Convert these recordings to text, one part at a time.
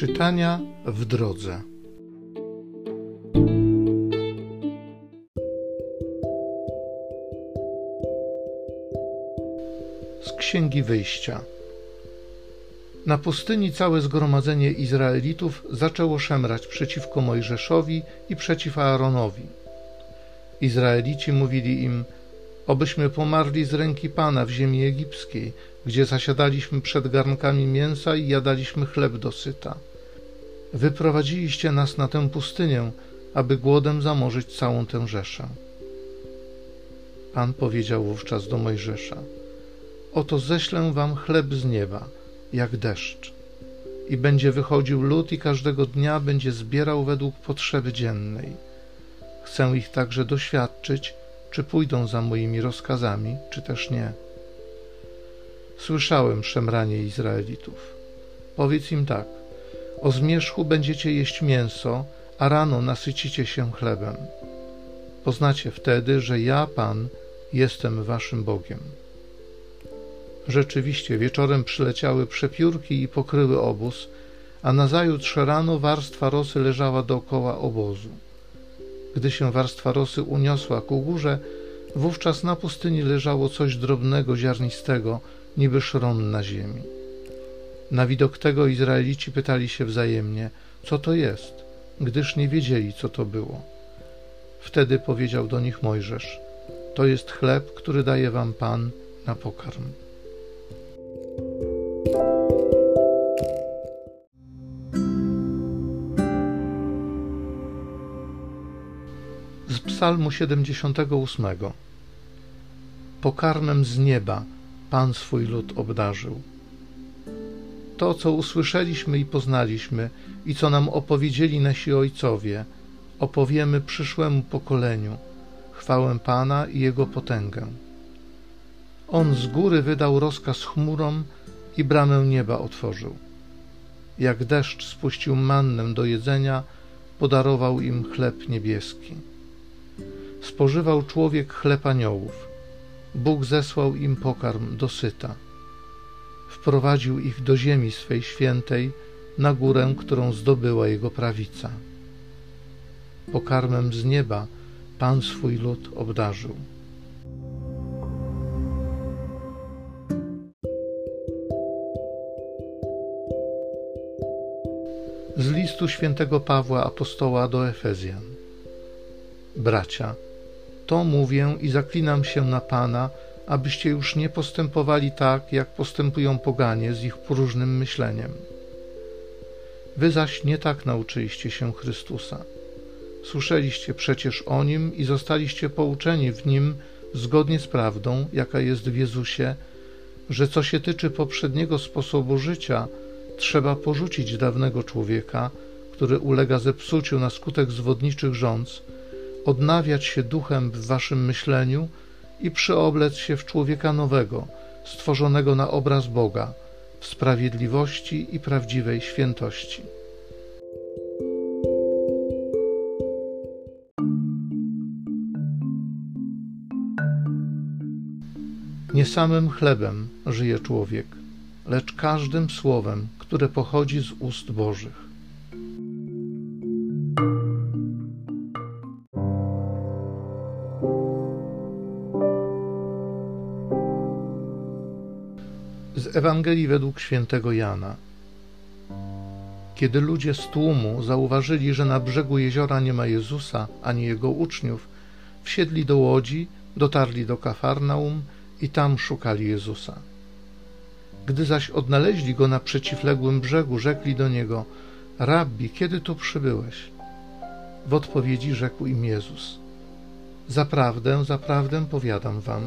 Czytania w drodze. Z Księgi Wyjścia. Na pustyni całe zgromadzenie Izraelitów zaczęło szemrać przeciwko Mojżeszowi i przeciw Aaronowi. Izraelici mówili im: Obyśmy pomarli z ręki Pana w ziemi egipskiej, gdzie zasiadaliśmy przed garnkami mięsa i jadaliśmy chleb dosyta. Wyprowadziliście nas na tę pustynię, aby głodem zamorzyć całą tę rzeszę. Pan powiedział wówczas do Mojżesza: Oto ześlę wam chleb z nieba, jak deszcz. I będzie wychodził lud i każdego dnia będzie zbierał według potrzeby dziennej. Chcę ich także doświadczyć, czy pójdą za moimi rozkazami, czy też nie. Słyszałem szemranie Izraelitów. Powiedz im tak: O zmierzchu będziecie jeść mięso, a rano nasycicie się chlebem. Poznacie wtedy, że ja, Pan, jestem waszym Bogiem. Rzeczywiście wieczorem przyleciały przepiórki i pokryły obóz, a nazajutrz rano warstwa rosy leżała dookoła obozu. Gdy się warstwa rosy uniosła ku górze, wówczas na pustyni leżało coś drobnego, ziarnistego, niby szron na ziemi. Na widok tego Izraelici pytali się wzajemnie, co to jest, gdyż nie wiedzieli, co to było. Wtedy powiedział do nich Mojżesz: To jest chleb, który daje wam Pan na pokarm. Z Psalmu 78. Pokarmem z nieba Pan swój lud obdarzył. To, co usłyszeliśmy i poznaliśmy, i co nam opowiedzieli nasi ojcowie, opowiemy przyszłemu pokoleniu chwałę Pana i Jego potęgę. On z góry wydał rozkaz chmurom i bramę nieba otworzył. Jak deszcz spuścił mannę do jedzenia, podarował im chleb niebieski. Spożywał człowiek chleb aniołów Bóg zesłał im pokarm dosyta. Wprowadził ich do ziemi swej świętej, na górę, którą zdobyła jego prawica. Pokarmem z nieba Pan swój lud obdarzył. Z listu świętego Pawła apostoła do Efezjan. Bracia, to mówię i zaklinam się na Pana, abyście już nie postępowali tak, jak postępują poganie z ich próżnym myśleniem. Wy zaś nie tak nauczyliście się Chrystusa. Słyszeliście przecież o Nim i zostaliście pouczeni w Nim zgodnie z prawdą, jaka jest w Jezusie, że co się tyczy poprzedniego sposobu życia, trzeba porzucić dawnego człowieka, który ulega zepsuciu na skutek zwodniczych rządz, odnawiać się duchem w waszym myśleniu i przyoblec się w człowieka nowego, stworzonego na obraz Boga, w sprawiedliwości i prawdziwej świętości. Nie samym chlebem żyje człowiek, lecz każdym słowem, które pochodzi z ust Bożych. Ewangelii według świętego Jana. Kiedy ludzie z tłumu zauważyli, że na brzegu jeziora nie ma Jezusa ani jego uczniów, wsiedli do łodzi, dotarli do Kafarnaum i tam szukali Jezusa. Gdy zaś odnaleźli go na przeciwległym brzegu, rzekli do niego: Rabbi, kiedy tu przybyłeś? W odpowiedzi rzekł im Jezus: Zaprawdę, zaprawdę powiadam wam,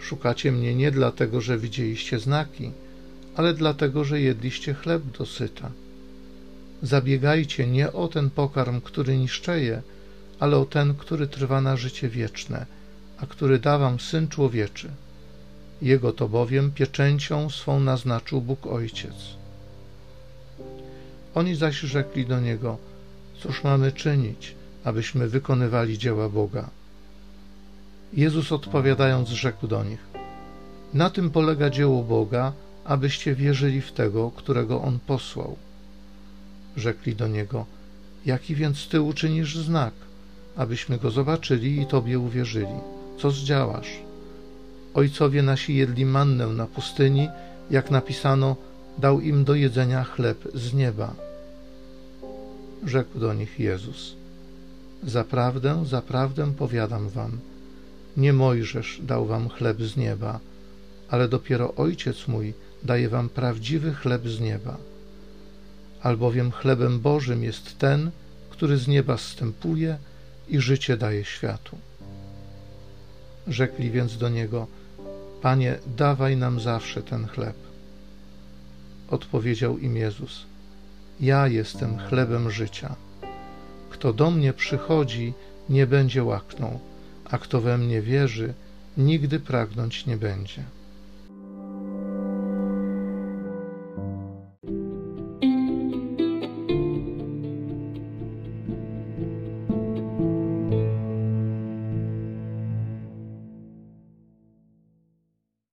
Szukacie mnie nie dlatego, że widzieliście znaki, ale dlatego, że jedliście chleb dosyta. Zabiegajcie nie o ten pokarm, który niszczeje, ale o ten, który trwa na życie wieczne, a który da wam Syn Człowieczy. Jego to bowiem pieczęcią swą naznaczył Bóg Ojciec. Oni zaś rzekli do Niego, cóż mamy czynić, abyśmy wykonywali dzieła Boga? Jezus odpowiadając, rzekł do nich: Na tym polega dzieło Boga, abyście wierzyli w tego, którego on posłał. Rzekli do niego: Jaki więc ty uczynisz znak, abyśmy go zobaczyli i tobie uwierzyli? Co zdziałasz? Ojcowie nasi jedli mannę na pustyni, jak napisano, dał im do jedzenia chleb z nieba. Rzekł do nich Jezus: Zaprawdę, zaprawdę powiadam wam, nie Mojżesz dał wam chleb z nieba, ale dopiero Ojciec mój daje wam prawdziwy chleb z nieba. Albowiem chlebem Bożym jest ten, który z nieba zstępuje i życie daje światu. Rzekli więc do niego: Panie, dawaj nam zawsze ten chleb. Odpowiedział im Jezus: Ja jestem chlebem życia. Kto do mnie przychodzi, nie będzie łaknął, a kto we mnie wierzy, nigdy pragnąć nie będzie.